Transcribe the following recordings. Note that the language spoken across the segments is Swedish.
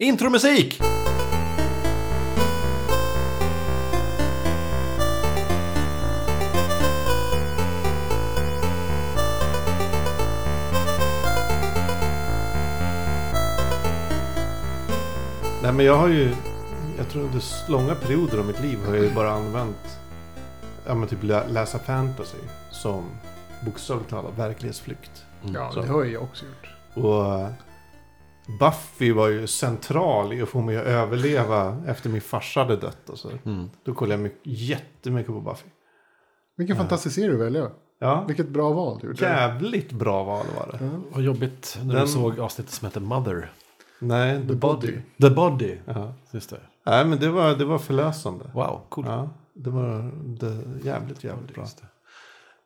Intromusik! Nej men jag har ju, jag tror under långa perioder av mitt liv har jag ju bara använt, ja men typ lä- läsa fantasy som bokstavligt talat verklighetsflykt. Ja, så. det har jag också gjort. Och eh, Buffy var ju central i att få mig att överleva efter min farsa hade dött och så. Mm. Då kollade jag mycket, jättemycket på Buffy. Vilken fantastisk serie du väljer. Ja, Vilket bra val du gjorde. jävligt bra val var det. Ja. Vad jobbigt när Den- du såg avsnittet som heter Mother. Nej, The Body. The Body. Ja. Just det. Nej, men det var, det var förlösande. Wow, coolt. Ja, det var det, jävligt, jävligt bra.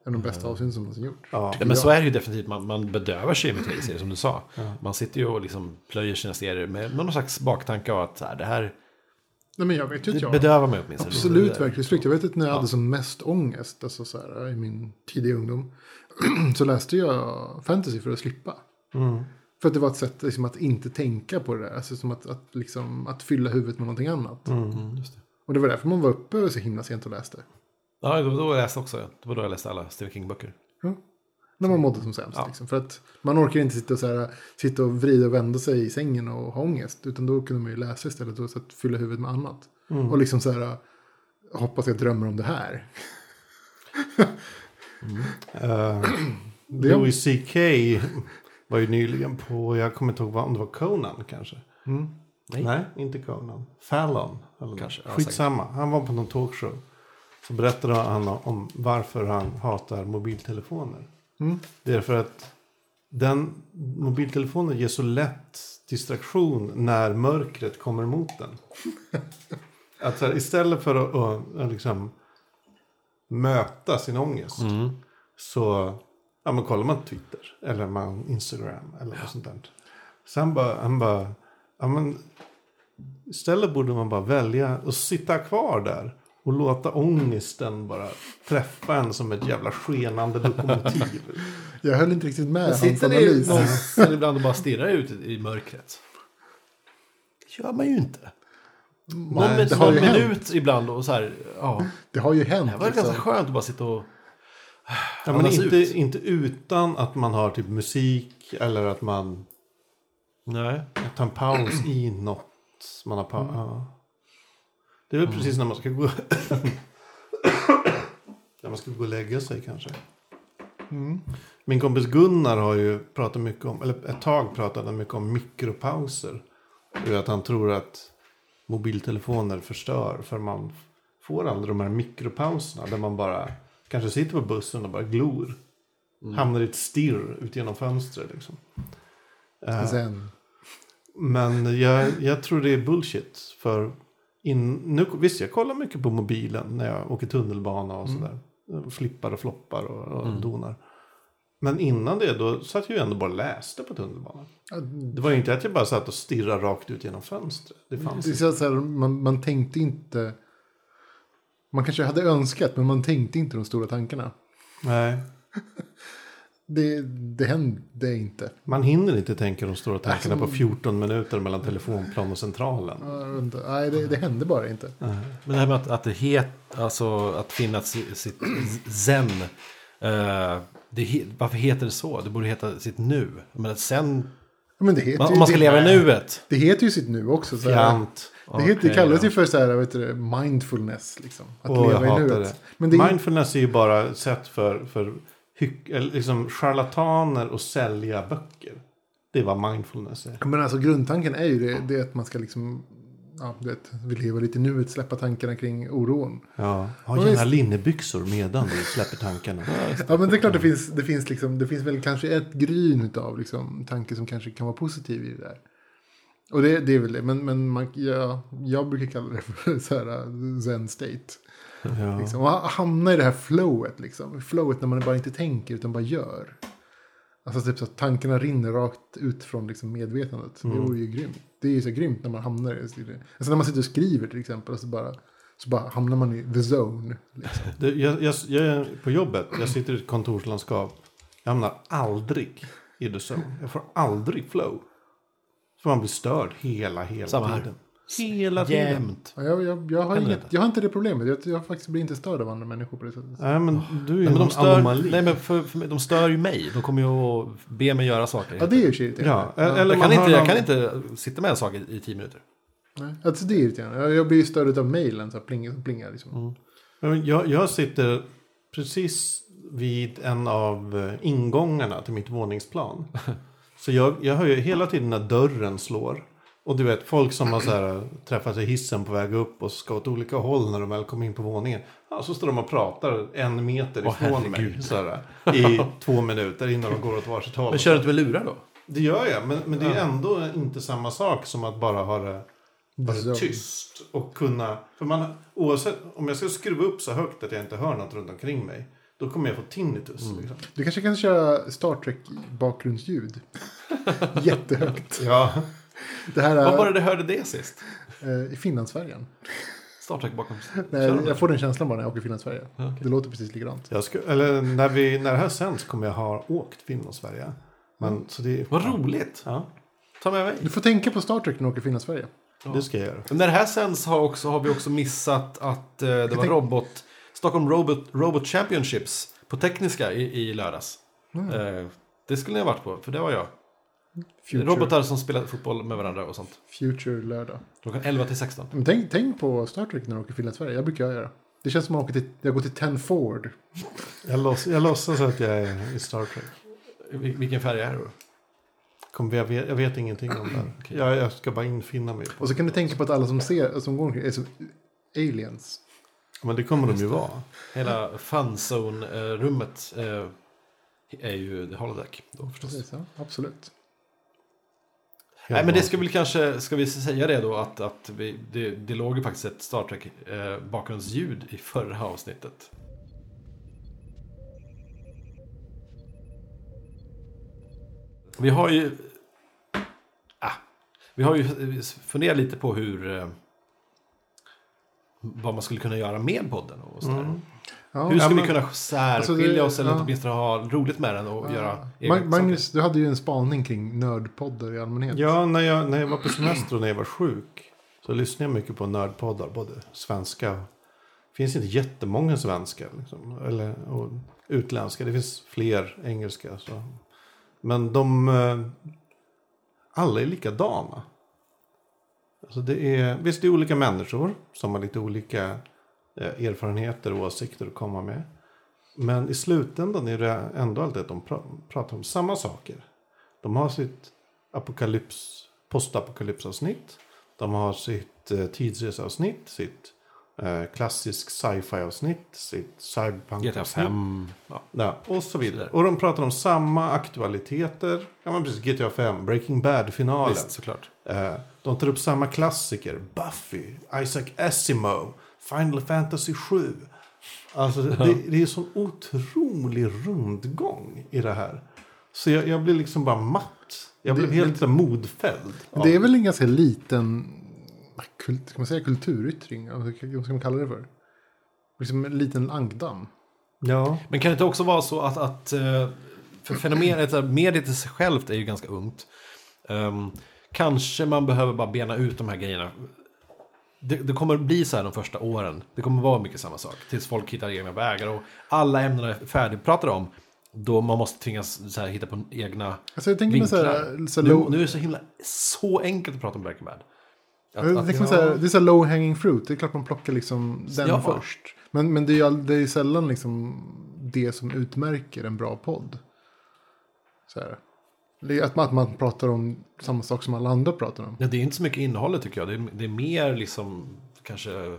En av de bästa avsnitt som någonsin gjort. Ja. Men så är det ju definitivt. Man, man bedövar sig med tv-serier som du sa. Ja. Man sitter ju och liksom plöjer sina serier med, med någon slags baktanke av att så här, det här Nej, men jag vet ju det inte jag. bedövar mig åtminstone. Absolut verklighetsflykt. Jag vet att när jag Ja. hade som mest ångest, alltså så här, i min tidiga ungdom, så läste jag fantasy för att slippa. Mm. För att det var ett sätt liksom, att inte tänka på det där. Alltså som att, att, liksom, att fylla huvudet med någonting annat. Mm, just det. Och det var därför man var uppe så himla sent och läste. Ja, det var då jag läste också. Det var då jag läste alla Stephen King-böcker. När man mådde som sämst. Ja. Liksom. För att man orkar inte sitta och, så här, sitta och vrida och vända sig i sängen och ha ångest. Utan då kunde man ju läsa istället och så att fylla huvudet med annat. Mm. Och liksom så här, hoppas jag drömmer om det här. Uh, Det- Louis CK var ju nyligen på, jag kommer inte ihåg vad, om det var Conan kanske. Mm. Nej. inte Conan. Fallon. Eller Kanske, ja, Skitsamma. Han var på någon talkshow. Så berättade han om varför han hatar mobiltelefoner. Mm. Det är för att den mobiltelefonen ger så lätt distraktion när mörkret kommer mot den. att här, istället för att, att, att liksom möta sin ångest Mm. så ja, men kollar man Twitter eller man Instagram eller något sånt där. Så han bara, han bara ja, men, istället borde man bara välja att sitta kvar där och låta ångesten bara träffa en som ett jävla skenande lokomotiv. Jag höll inte riktigt med hans sitter analys. någonstans ibland och bara stirrar ut i mörkret? Det gör man ju inte. Någon, Nej, min- det har någon ju hänt. minut ibland och så här, ja. Det har ju hänt. Det var liksom. ganska skönt att bara sitta och Ja, men inte, ut. inte utan att man har typ musik eller att man Nej. tar en paus i något. Man har pa- ja. Det är väl precis när man ska gå... när man ska gå och lägga sig kanske. Mm. Min kompis Gunnar har ju pratat mycket om, eller ett tag pratade han mycket om mikropauser. Och att han tror att mobiltelefoner förstör för man får aldrig de här mikropauserna där man bara kanske sitter på bussen och bara glor. Hamnar i ett stirr ut genom fönstret liksom. Eh, Sen. men jag, jag tror det är bullshit. För in, nu, visst, jag kollar mycket på mobilen när jag åker tunnelbana och sådär. Flippar och floppar och, och donar. Men innan det då satt jag ju ändå bara och läste på tunnelbanan. Det var ju inte att jag bara satt och stirrade rakt ut genom fönstret. Det fanns Det är inte. så här, man, man tänkte inte... Man kanske hade önskat, men man tänkte inte de stora tankarna. Nej, Det, det hände inte. man hinner inte tänka de stora tankarna på 14 minuter mellan telefonplan och centralen. Nej, det, det hände bara inte. Nej. Men det här med att, att det het, alltså att finna si- sitt zen. eh, det, varför heter det så? Det borde heta sitt nu. Men sen, Ja, Men det heter ju, om man ska det, leva i nuet. Det heter ju sitt nu också. Så här, det, heter, det kallas ju för så här, vet du, mindfulness. Liksom. Att jag leva i nuet. det. Men det Mindfulness är ju bara sätt för, för hyck, liksom charlataner att sälja böcker. Det är vad mindfulness är. men alltså grundtanken är ju det, det är att man ska liksom... Ja, du vet, vi lever lite nuet, släppa tankarna kring oron. Ja, ha gärna visst. linnebyxor medan du släpper tankarna. Ja, men det är klart det finns, det finns, liksom, det finns väl kanske ett gryn av liksom, tanke som kanske kan vara positiv i det där. Och det, det är väl det, men, men man, ja, jag brukar kalla det för så här, zen state. Ja. Liksom. Och ha- hamna i det här flowet, liksom. flowet när man bara inte tänker utan bara gör. Alltså typ så att tankarna rinner rakt ut från liksom, medvetandet. Det vore ju grymt. Det är ju så grymt när man hamnar i det. Alltså när man sitter och skriver till exempel. Och så bara, så bara hamnar man i the zone. Liksom. Det, jag, jag, jag är på jobbet, jag sitter i ett kontorslandskap. Jag hamnar aldrig i the zone. Jag får aldrig flow. För man blir störd hela, hela Samma här. Hela tiden. Jämt. Ja, Jag, jag, jag, har Händer inget, inte. jag har inte det problemet. Jag, jag faktiskt blir inte störd av andra människor på det sättet. Nej, men du är ju Nej, men de stör, anomali. nej, men för, för, mig- de stör ju mig. De kommer ju att be mig göra saker. Ja, det är ju irriterande. Ja, eller jag, kan inte, jag någon- kan inte sitta med en sak i, i tio minuter. Nej, Alltså, det är irriterande. Jag, jag blir ju störd av mejlen som plingar. Som plingar liksom. Mm. Ja, Jag, jag sitter precis vid en av eh, ingångarna till mitt våningsplan. Så jag, jag hör ju hela tiden när dörren slår. Och du vet, folk som har så här, träffats i hissen på väg upp och ska åt olika håll när de väl kommer in på våningen. Ja, så står de och pratar en meter Åh, ifrån mig så här, i två minuter innan de går åt varsitt håll. Men kör du inte med lurar då? Det gör jag, men, men det är ändå inte samma sak som att bara ha det, ha det tyst. Och kunna, för man, oavsett, om jag ska skruva upp så högt att jag inte hör något runt omkring mig. Då kommer jag få tinnitus. Mm. Liksom. Du kanske kan köra Star Trek bakgrundsljud. Jättehögt. Ja, Det här Var var det du hörde det sist? eh, i Finlandsfärjan. Star Trek bakom. Nej, jag får den känslan bara när jag åker Finlandsfärja. okej. Det låter precis likadant. jag ska, eller när, vi, när det här sänds kommer jag ha åkt. Men, så det, Vad roligt. Ja, Ta med mig. Du får tänka på Star Trek när du åker Finlandsfärja. det ska jag göra. När det här sänds har, också, har vi också missat att eh, det var tänk- robot, Stockholm Robot, Robot Championships på tekniska i, i lördags. Eh, det skulle ni ha varit på, för det var jag. Future, Robotar som spelar fotboll med varandra och sånt. Future lördag. Klockan 11 till 16. Men tänk, tänk på Star Trek när du åker Finlandsfärja. Jag brukar göra. Det känns som att jag, åker till, jag går till Ten Ford. Jag, låts, jag låtsas att jag är i Star Trek. Vil- Vilken färg är det då? Kommer, jag, vet, jag vet ingenting om det. Jag, jag ska bara infinna mig. Och så kan du tänka på att alla som ser, som går omkring är som aliens. Men det kommer de ju vara. Hela funzone-rummet eh, är ju The Holodeck. Då förstås. Precis, ja, absolut. Nej men det ska vi kanske, ska vi säga det då att, att vi, det, det låg ju faktiskt ett Star Trek eh, bakgrundsljud i förra avsnittet. Vi har ju... Ah, vi har ju funderat lite på hur... Eh, vad man skulle kunna göra med podden och sådär. Ja, Hur ska Ja, vi kunna särskilja Alltså, det- oss eller ja. åtminstone ha roligt med den och göra egna Mag- Magnus, du hade ju en spaning kring nördpoddar i allmänhet. Ja, när jag, när jag var på semester och när jag var sjuk. Så lyssnade jag mycket på nördpoddar. Både svenska. Det finns inte jättemånga svenska. Liksom, eller och utländska. Det finns fler engelska. Så. Men de... eh, Alla är likadana. Alltså det är, visst, det är olika människor som har lite olika erfarenheter och åsikter att komma med. Men i slutändan är det ändå alltid att de pra- pratar om samma saker. De har sitt apokalyps, postapokalypsavsnitt. De har sitt eh, tidsreseavsnitt, sitt eh, klassisk sci-fi-avsnitt, sitt GTA cyberpunk-avsnitt. 5. Ja. Ja, och så vidare. Och de pratar om samma aktualiteter. Ja, men precis. GTA 5, Breaking Bad-finalen. Visst, såklart. Eh, de tar upp samma klassiker. Buffy, Isaac Asimov, Final Fantasy 7. Alltså det, det är sån otrolig rundgång i det här. Så jag, jag blir liksom bara matt. Jag blev Det- helt så modfälld. Det är väl en ganska liten kult, ska man säga, kulturyttring? Eller Vad ska man kalla det för? Liksom en liten ankdamm. Ja, Men kan det inte också vara så att, att eh, för fenomenet, mediet i sig självt är ju ganska ungt. Ehm, kanske man behöver bara bena ut de här grejerna. Det, det kommer bli så här de första åren. Det kommer vara mycket samma sak. Tills folk hittar egna vägar och alla ämnen är färdigpratade om. Då man måste tvingas så här, hitta på egna Alltså jag tänker mig så här, vinklar. så Nu, nu är det så himla så enkelt att prata om Breaking Bad. Att- jag att- så här, det är så low hanging fruit. Det är klart man plockar liksom den Ja. först. Men, men det är det är sällan liksom det som utmärker en bra podd. Så här. Det att man, att man pratar om samma sak som alla andra pratar om. Ja, det är inte så mycket innehållet tycker jag. Det är, det är mer liksom kanske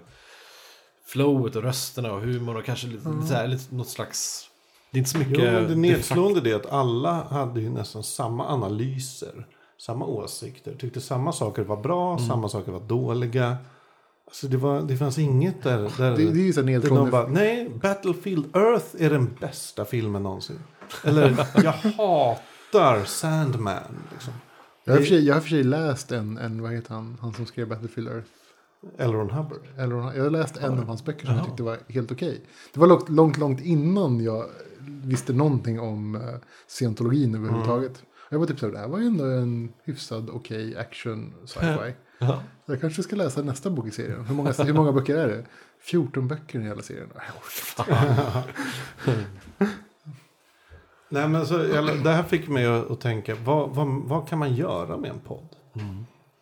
flowet och rösterna och humor och kanske lite, lite så här, lite, något slags... Det är inte så mycket... jo, det de nedslående är att alla hade ju nästan samma analyser. Samma åsikter. Tyckte samma saker var bra, samma saker var dåliga. Alltså det, var, det fanns inget där. där Det, det är ju så nedslående. bara, nej, Battlefield Earth är den bästa filmen någonsin. Eller, jag hatar Sandman. Liksom. Jag har för sig, jag har för sig läst en, en, vad heter han, han som skrev Battlefield Earth. Eller Ron Hubbard. Eller, jag har läst en av hans böcker som jag tyckte var helt okej. Det var långt, långt, långt innan jag visste någonting om uh, scientologin överhuvudtaget. Jag var typ så här, det här var ju ändå en hyfsad okej action sci-fi. Ja. Jag kanske ska läsa nästa bok i serien. Hur många, hur många böcker är det? 14 böcker i hela serien. Nej, men så, jag, det här fick mig att, tänka, vad, vad, vad kan man göra med en podd?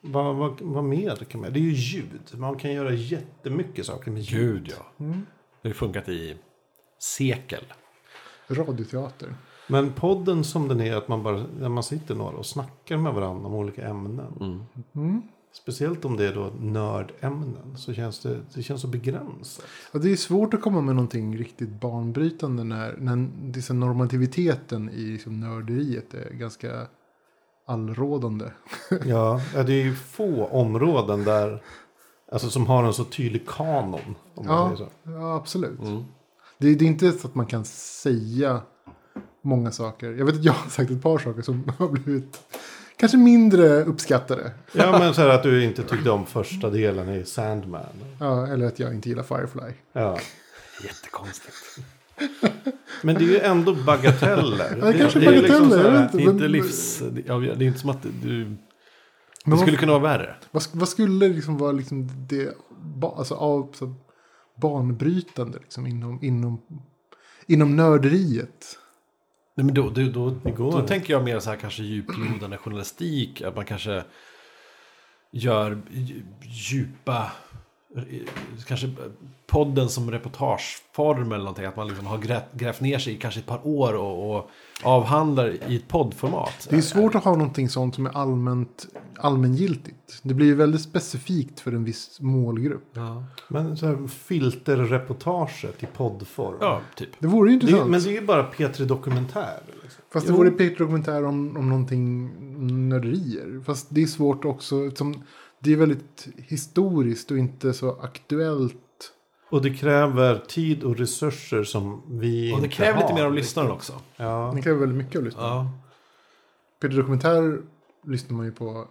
Vad, vad, vad mer kan man Det är ju ljud. Man kan göra jättemycket saker med ljud. Gud ja. Det har funkat i sekel. Radioteater. Men podden som den är, att man bara, när man sitter några och snackar med varandra om olika ämnen. Mm. Speciellt om det är då nördämnen så känns det, det känns så begränsat. Och det är svårt att komma med någonting riktigt banbrytande när, när liksom normativiteten i liksom nörderiet är ganska allrådande. Ja, ja, det är ju få områden där, alltså som har en så tydlig kanon. Om man Ja, säger så. ja absolut. Det, det är inte så att man kan säga många saker. Jag vet att jag har sagt ett par saker som har blivit kanske mindre uppskattade. Ja, men så här att du inte tyckte om första delen i Sandman. Ja, eller att jag inte gillar Firefly. Ja. Jättekonstigt. Men det är ju ändå bagateller. Ja, det kanske är liksom bagateller, så här- jag vet Det är inte Men- livs... Ja, det är inte som att du... Men Det vad, skulle kunna vara värre. vad, vad skulle liksom vara liksom det alltså, av, så, banbrytande liksom, inom, inom, inom nörderiet? Nej, men då, då, då, då tänker jag mer så här kanske djuplodande journalistik. Att man kanske gör dj- djupa... eh, Kanske podden som reportageform eller någonting. Att man liksom har grävt, grävt ner sig i kanske ett par år och, och avhandlar i ett poddformat. Det är svårt att ha någonting sånt som är allmänt, allmängiltigt. Det blir ju väldigt specifikt för en viss målgrupp. Ja, Men så här filterreportaget i poddform. ja typ. Det vore ju Det, är- intressant. men det är ju bara P3 Dokumentär. Liksom. Fast det Jo. vore Peter dokumentär om, om någonting nörderier. Fast det är svårt också. Som, det är väldigt historiskt och inte så aktuellt. Och det kräver tid och resurser som vi Och det inte kräver lite har. mer av lyssnaren också. Ja. Det kräver väldigt mycket att lyssna. Ja. Peter dokumentär lyssnar man ju på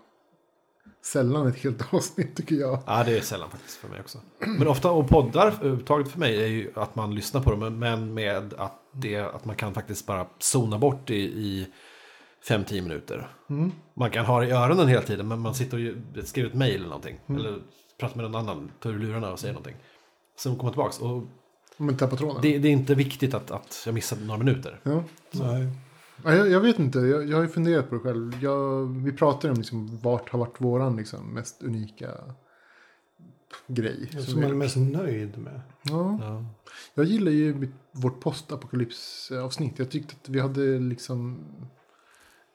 sällan ett helt avsnitt tycker jag. ja, det är sällan faktiskt för mig också. Men ofta, och poddar överhuvudtaget för mig är ju att man lyssnar på dem. Men med att, det, att man kan faktiskt bara zona bort i, i 5-10 minuter. Man kan ha det i öronen hela tiden, men man sitter och skriver ett mejl eller någonting. Eller pratar med någon annan, tar ur lurarna och säger någonting. Sen kommer tillbaka. Och man tappar tråden. det, det är inte viktigt att, att jag missar några minuter. Ja. Nej. Ja, jag, jag vet inte, jag, jag har ju funderat på det själv. Jag, vi pratar om liksom, vart har varit våran liksom, mest unika grej. Som Som man är mest nöjd med. ja. Ja. Jag gillar ju mitt, vårt postapokalypsavsnitt. Jag tyckte att vi hade liksom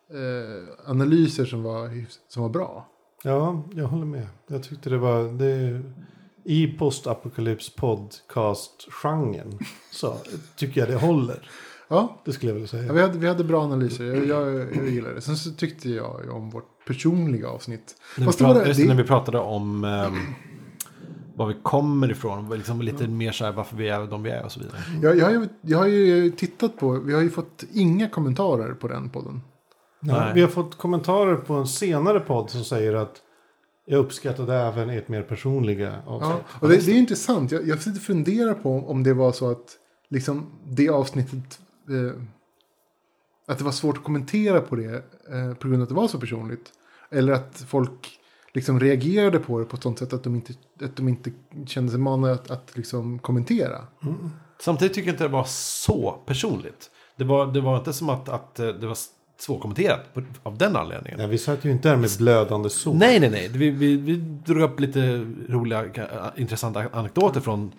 eh, analyser som var, som var bra. Ja, jag håller med. Jag tyckte det var... Det, I postapokalyps podcast-genren så tycker jag det håller. Ja, Det skulle jag vilja ja säga. vi, hade, vi hade bra analyser. Jag, jag, jag gillar det. Sen så tyckte jag ju om vårt personliga avsnitt. När, vi pratade, det- det, när vi pratade om ehm, var vi kommer ifrån. Liksom lite mer så här varför vi är de vi är och så vidare. Jag, jag, har ju, jag har ju tittat på, vi har ju fått inga kommentarer på den podden. Ja, Nej. vi har fått kommentarer på en senare podd som säger att jag uppskattade även ert mer personliga Ja, avsnitt. och det, det är intressant. Jag, jag sitter och funderar på om det var så att liksom, det avsnittet... Eh, att det var svårt att kommentera på det eh, på grund av att det var så personligt. Eller att folk liksom reagerade på det på ett sånt sätt att de inte, att de inte kände sig manade att, att liksom kommentera. Samtidigt tycker jag inte det var så personligt. Det var, det var inte som att, att eh, det var svårkommenterat på- av den anledningen. Ja, vi satt ju inte där med blödande sår. Nej, nej, nej. Vi, vi, vi drog upp lite roliga, intressanta anekdoter från,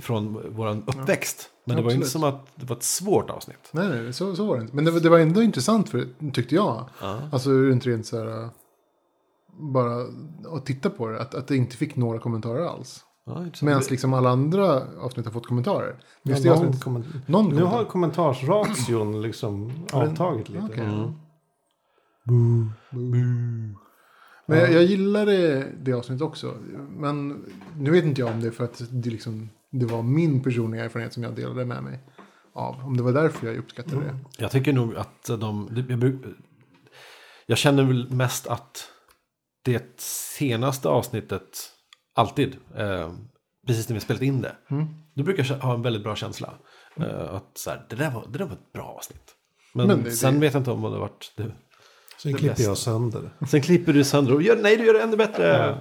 från vår uppväxt. Men det var inte som att det var ett svårt avsnitt. Nej, nej, så, så var det inte. Men det, var- det var ändå intressant för tyckte jag. Ja. Alltså runt rent så här... äh, Bara att titta på det. Att, att det inte fick några kommentarer alls. Ja. Medan liksom alla andra avsnitt har fått kommentarer. Ja, Just det någon avsnittet, komment- någon nu kommentar. har kommentarsration liksom avtagit lite. Okej. Mm. Men jag, jag gillade det avsnittet också. Men nu vet inte jag om det är för att det, liksom, det var min personliga erfarenhet som jag delade med mig av. Om det var därför jag uppskattade det. Jag tycker nog att de... det- Jag, jag känner väl mest att det senaste avsnittet alltid, eh, precis när vi spelat in det, Mm. då brukar jag ha en väldigt bra känsla. Eh, att så här, det, där var, det där var ett bra avsnitt. Men, Men det- sen det- vet jag inte om det har varit det, Sen Det klipper bästa. jag sönder. Sen klipper du sönder och gör, nej du gör det ännu bättre.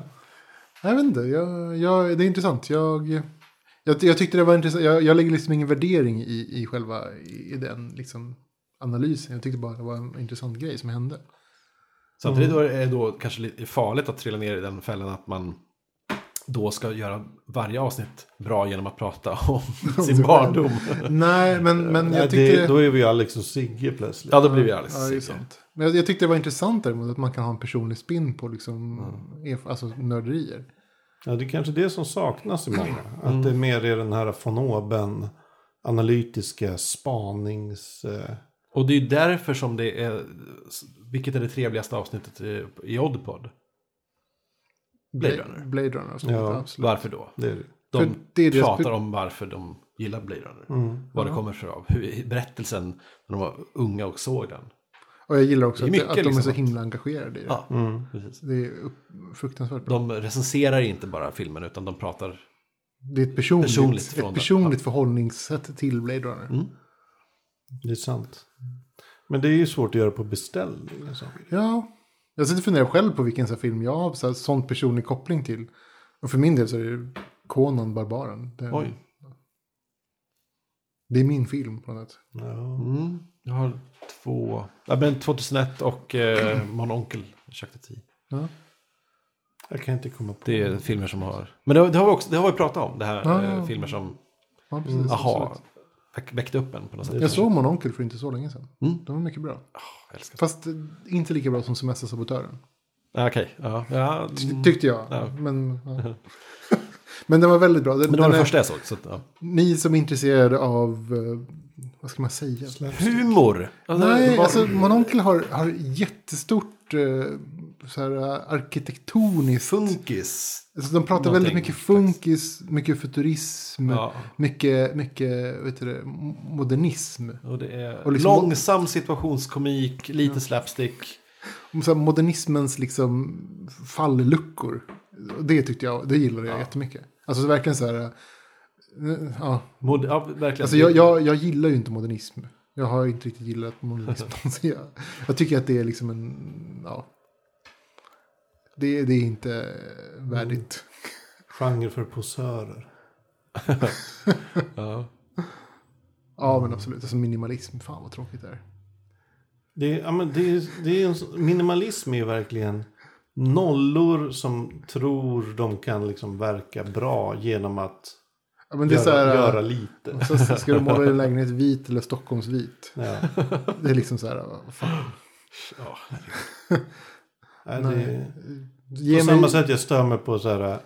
Jag vet inte, jag, jag, det är intressant. Jag, jag, jag tyckte det var intressant. Jag, jag lägger liksom ingen värdering i, i själva i, den liksom, analysen. Jag tyckte bara det var en intressant grej som hände. Samtidigt då är det då kanske farligt att trilla ner i den fällan att man då ska göra varje avsnitt bra genom att prata om sin barndom. Nej, men, men jag tyckte... det, då är vi Alex och Sigge plötsligt. Ja, då blir vi Ja, det är säkra. sant. Men jag, jag tyckte det var intressant däremot att man kan ha en personlig spin på liksom, erf- alltså nörderier. Ja, det är kanske det som saknas i många. Att det mer är den här von oben analytiska spanings... Eh, Och det är därför som det är, vilket är det trevligaste avsnittet i- i Oddpod? Blade Runner. Blade Runner. Så Ja, absolut. Varför då? det är, De För det är pratar pu- om varför de gillar Blade Runner. mm. Vad det kommer sig av. Hur, berättelsen när de var unga och såg den. Och jag gillar också Det är att, mycket att de är liksom så att- himla engagerade i det. Ja, Mm. Det är fruktansvärt bra. De recenserar inte bara filmen utan de pratar. Det är ett personligt, Personligt ett det. personligt förhållningssätt till Blade Runner. Mm. Det är sant. Men det är ju svårt att göra på beställning. och så. Ja, jag sitter och funderar själv på vilken så här film jag har så här, sån personlig koppling till. Och för min del så är det Conan Barbaren. Det, Oj. det är min film på något sätt. Ja. Mm. Jag har två. Ja, men 2001 och eh, Mon Onkel. Jacques Tati. Ja. Jag kan inte komma på. Det är filmer som har. Men det, det har vi också. Det har vi pratat om. Det här Ja, eh, filmer som. Ja, precis. Aha. absolut. Väck, väckte upp en på något sätt. Jag såg Mon Onkel för inte så länge sedan. Mm. De var mycket bra. Det. Fast eh, inte lika bra som Semestersabotören. Ah, Okej. Ja. ja. Ty- mm. Tyckte jag. Ja. Men, ja. men den var väldigt bra. Den, Men det var den första jag såg. Så, ja. Ni som är intresserade av, eh, vad ska man säga? Humor. Alltså, Nej, var- alltså Mon Onkel har, har jättestort eh, så här, eh, arkitektoniskt. Funkis. Alltså, de pratar Någonting väldigt mycket funkis, mycket futurism, Ja. mycket, mycket vet du modernism. Och det är Och liksom- långsam situationskomik, lite slapstick. Så här, modernismens liksom falluckor. Och Det tyckte jag, det gillade jag jättemycket. Alltså så verkligen så här, eh, ja. Mod, ja, verkligen. Alltså jag, jag, jag gillar ju inte modernism. Jag har inte riktigt gillat modernism. Jag, jag tycker att det är liksom en, ja. Det, det är inte värdigt. Genre för posörer. ja. Ja men absolut, alltså minimalism, fan vad tråkigt det är. Det är, ja, men det är, det är en, minimalism är ju verkligen nollor som tror de kan liksom verka bra genom att Ja, men det är göra, så här, göra lite. så så ska du måla din lägenhet vit eller Stockholmsvit. Ja. Det är liksom så här, vad fan. Ja. Nej, Nej. det, på mig, samma sätt jag stör mig på så här,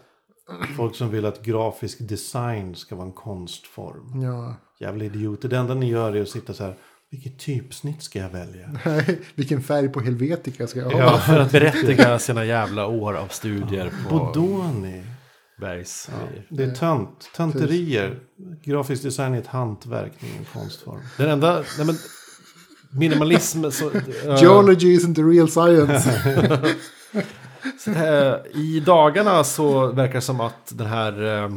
folk som vill att grafisk design ska vara en konstform. Ja, Jävla idioter. Det enda ni gör är att sitta så här. Vilket typsnitt ska jag välja? nej, vilken färg på Helvetica ska jag ha? Ja, för att berättiga sina jävla år av studier på Bodoni. Bergs. Ja, det är tönt. Tönterier. Grafisk design är ett hantverk, det är en konstform. Den enda, nej men, minimalism. Så, eh, Geology isn't the real science. eh, I dagarna så verkar det som att den här eh,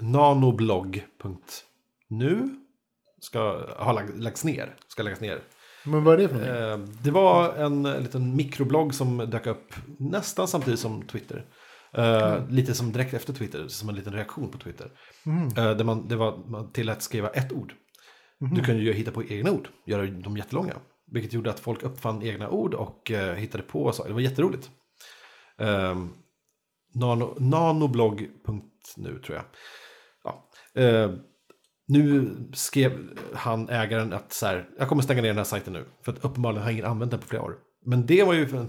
nanoblogg.nu ska ha lag, lagts ner. Ska läggas ner. Men vad är det för någonting? Det var en liten mikroblogg som dök upp nästan samtidigt som Twitter. Eh, Lite som direkt efter Twitter, som en liten reaktion på Twitter. Eh, där man, det var, man tillät skriva ett ord. Du kunde ju hitta på egna ord, göra dem jättelånga. Vilket gjorde att folk uppfann egna ord och eh, hittade på saker. Det var jätteroligt. Um, nano, nanoblogg.nu tror jag. Ja. Eh, nu skrev han ägaren att så här, jag kommer stänga ner den här sajten nu. För att uppenbarligen har ingen använt den på flera år. Men det var ju en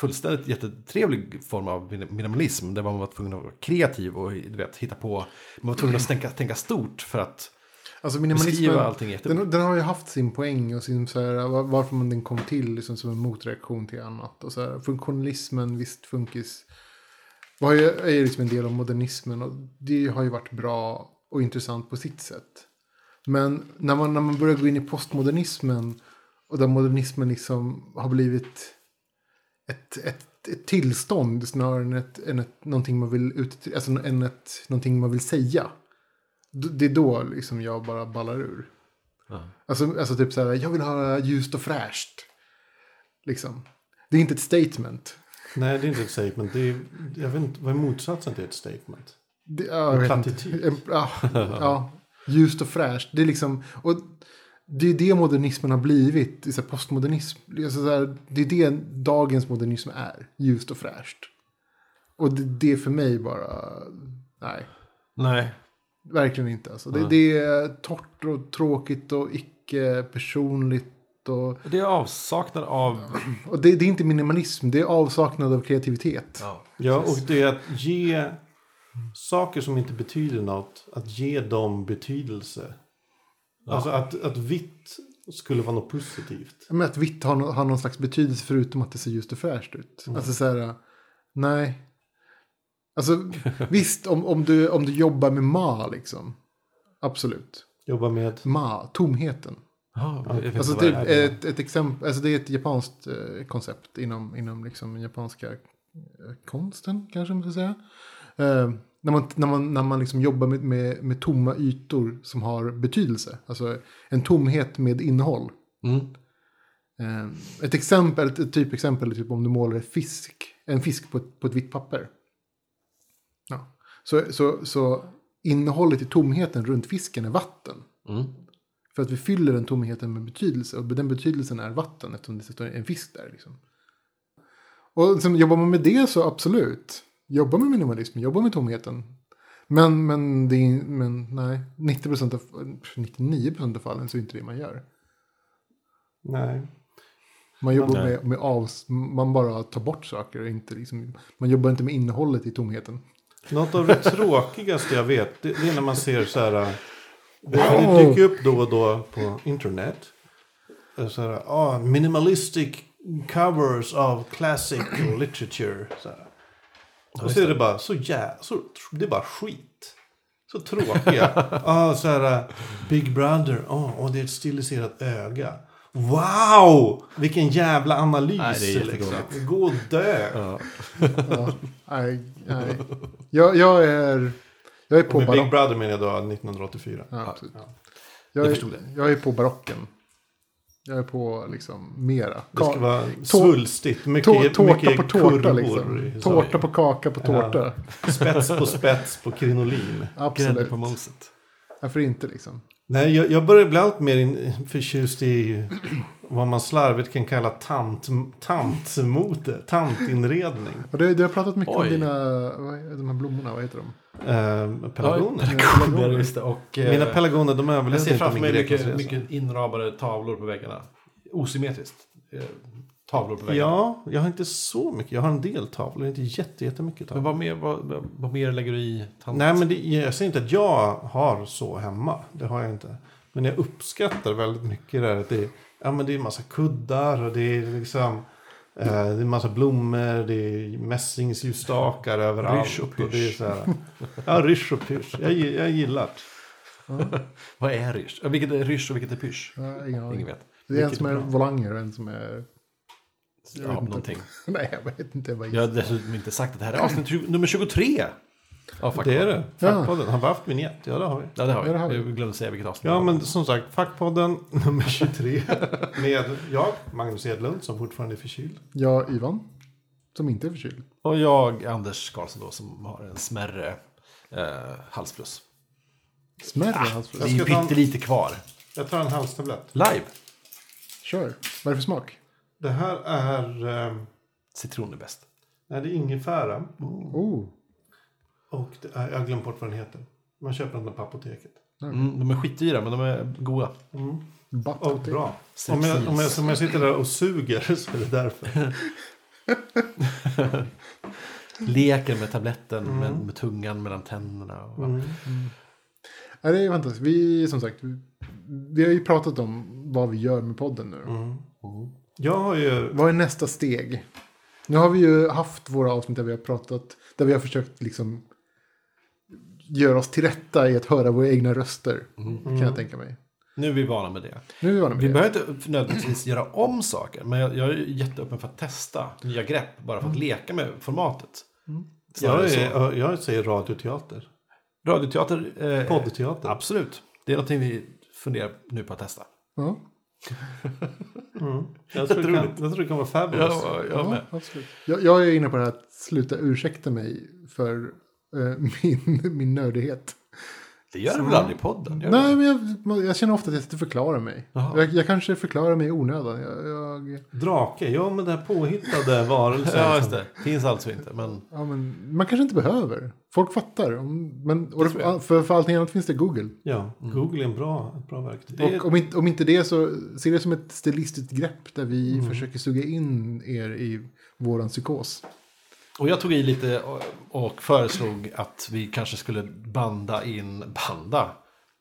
fullständigt jättetrevlig form av min- minimalism. Där man var tvungen att vara kreativ och du vet, hitta på. Man var tvungen att tänka, tänka stort för att Alltså minimalismen, allting jättebra. den, den har ju haft sin poäng och sin så här, var- varför man den kom till liksom, som en motreaktion till annat. Och så här, funktionalismen, visst funkis, var ju, är ju liksom en del av modernismen och det har ju varit bra och intressant på sitt sätt. Men när man, när man börjar gå in i postmodernismen och där modernismen liksom har blivit ett, ett, ett tillstånd snarare än, ett, än ett, någonting man vill ut, alltså än ett, någonting man vill säga. Det är då liksom jag bara ballar ur. Ja. Alltså, alltså typ så här, jag vill ha ljust och fräscht. Liksom. Det är inte ett statement. Nej, det är inte ett statement. Det är, jag vet inte, vad är motsatsen till ett statement? Det, ja, inte. Plattityd. En- Ja, ja, ljust och fräscht. Det är liksom, och det är det modernismen har blivit. så här postmodernism. Alltså så här, det är det dagens modernism är. Ljust och fräscht. Och det, det är för mig bara, nej. Nej. Verkligen inte. Alltså. Det, det är torrt och tråkigt och icke personligt. Och, Det är avsaknad av... och det, det är inte minimalism, det är avsaknad av kreativitet. Ja. Ja, och det är att ge saker som inte betyder något, att ge dem betydelse. Alltså att, att vitt skulle vara något positivt. Men att vitt har, har någon slags betydelse förutom att det ser just och fräscht ut. Alltså så här, nej. Alltså visst, om, om, du, om du jobbar med ma liksom. Absolut. Jobba med... Ma, tomheten. Vet Alltså inte det är. ett, ett exempel, alltså det är ett japanskt eh, koncept inom, inom liksom den japanska eh, konsten kanske man ska säga. Eh, när man, när man, när man liksom jobbar med, med, med tomma ytor som har betydelse. Alltså en tomhet med innehåll. Mm. Eh, ett exempel, ett typexempel är typ om du målar en fisk, en fisk på ett, på ett vitt papper. Ja. Så, så, så innehållet i tomheten runt fisken är vatten. Mm. För att vi fyller den tomheten med betydelse. Och den betydelsen är vatten eftersom det står en fisk där. Liksom. Och sen jobbar man med det så absolut. Jobba med minimalism, jobba med tomheten. Men, men, det är, men nej, 90% av, 99% av fallen så är inte det man gör. Nej. Man jobbar Nej. med, med avs, man bara tar bort saker. Och inte liksom, man jobbar inte med innehållet i tomheten. Något av det tråkigaste jag vet, det, det är när man ser så här... äh, Det, det dyker upp då och då på internet. äh, Så här, ah, minimalistic covers of classic literature. Så här. Och så är det bara så jä... Så, det är bara skit. Så tråkiga. ah, så här, äh, Big Brother, oh, och det är ett stiliserat öga. Wow! Vilken jävla analys. Nej, det är liksom. jättegångt. Gå och dö. Ja. Ja, nej, nej. Jag, jag är, jag är på med Big. Brother menar jag då 1984. Ja, absolut. Ja. Jag, är, jag är på barocken. Jag är på liksom mera. Det ska Ka- vara svulstigt. Mycket, tå- tårta mycket på tårta kurvor liksom. Tårta på kaka på Ja. tårta. Spets på spets på krinolin. Grädde Absolut. på moset. Varför inte liksom? Nej, jag, jag börjar bli allt mer in, förtjust i vad man slarvigt kan kalla tant, tantmote, tantinredning. Och det, det har pratat mycket Oj. om dina, vad de här blommorna, vad heter de? Eh, pelargoner. Ja, just det. Och, eh, Mina pelargoner, de Jag överlevde ser inte framför min mig mycket, mycket inramade tavlor på väggarna. Osymmetriskt. Tavlor på väggarna. Ja, jag har inte så mycket. Jag har en del tavlor, inte jätte, jättemycket Men tavlor. vad mer, vad, vad mer lägger du i tant? Nej, men det, jag säger inte att jag har så hemma. Det har jag inte. Men jag uppskattar väldigt mycket det här att det är, ja, men det är en massa kuddar och det är liksom eh, det är en massa blommor, det är mässingsljusstakar överallt. Rysch och pysch. är ja, rysch och pysch. Jag, jag gillar det. Vad är rysch? Vilket är rysch och vilket är pysch? Ja, ingen vet. Det är en som är bra. volanger och en som är... Jag Ja, inte. någonting. Nej, jag vet inte. Bara Jag har dessutom inte sagt att det här är avsnitt 20, nummer 23. Ja, fuck Det är det. Ja. Fackpodden. Har vi haft vignett? Ja, det har vi. Ja, det har vi. Ja, det har vi. Jag glömde säga vilket avsnitt Ja, det men som sagt, Fackpodden nummer 23. Med jag, Magnus Edlund, som fortfarande är förkyld. Jag, Ivan, som inte är förkyld. Och jag, Anders Karlsson då, som har en smärre eh, halsfluss. Smärre Det halsfluss. är ju en- pyttelite kvar. Jag tar en halstablett. Live. Kör. Vad är det för smak? Det här är... Eh, Citron är bäst. nej, det är ingefära. Oh. Och det är, jag har glömt bort vad den heter. Man köper den på apoteket. Mm, de är skitdyra, men de är goda. Butt Och bra. Om jag, om, jag, om jag sitter där och suger så är det därför. Leker med tabletten, med, med tungan mellan tänderna. Och, Mm. Nej, det är fantastiskt. Vi, som sagt, vi, vi har ju pratat om vad vi gör med podden nu. Mm. Jag har ju... Vad är nästa steg? Nu har vi ju haft våra avsnitt där vi har pratat, där vi har försökt liksom göra oss till rätta i att höra våra egna röster. Kan jag tänka mig. Nu är vi vana med det. Nu är vi vana med Vi det. behöver inte nödvändigtvis göra om saker, men jag, jag är jätteöppen för att testa nya grepp, bara för att leka med formatet. Snarare Jag, är, jag säger radioteater. Radioteater, eh, Poddteater. absolut. Det är någonting vi funderar nu på att testa. Ja. Jag tror, det kan, jag tror det kan vara fabulous. Ja, jag. Ja, absolut. Jag, jag är inne på det här att sluta ursäkta mig för eh, min, min nördighet. Det gör du väl aldrig i podden? Gör Nej, men jag, jag känner ofta att jag inte förklarar mig. Jag, jag kanske förklarar mig i onödan. Jag, Drake, ja men det här påhittade varelsen. Ja, just det. Finns alltså inte. Men ja, men, man kanske inte behöver. Folk fattar. Men, och jag. för, för allting annat finns det Google. Ja, Google är en bra, ett bra verktyg. Det är, Och om inte, om inte det så ser det som ett stilistiskt grepp där vi försöker suga in er i våran psykos. Och jag tog i lite och, föreslog att vi kanske skulle banda in banda.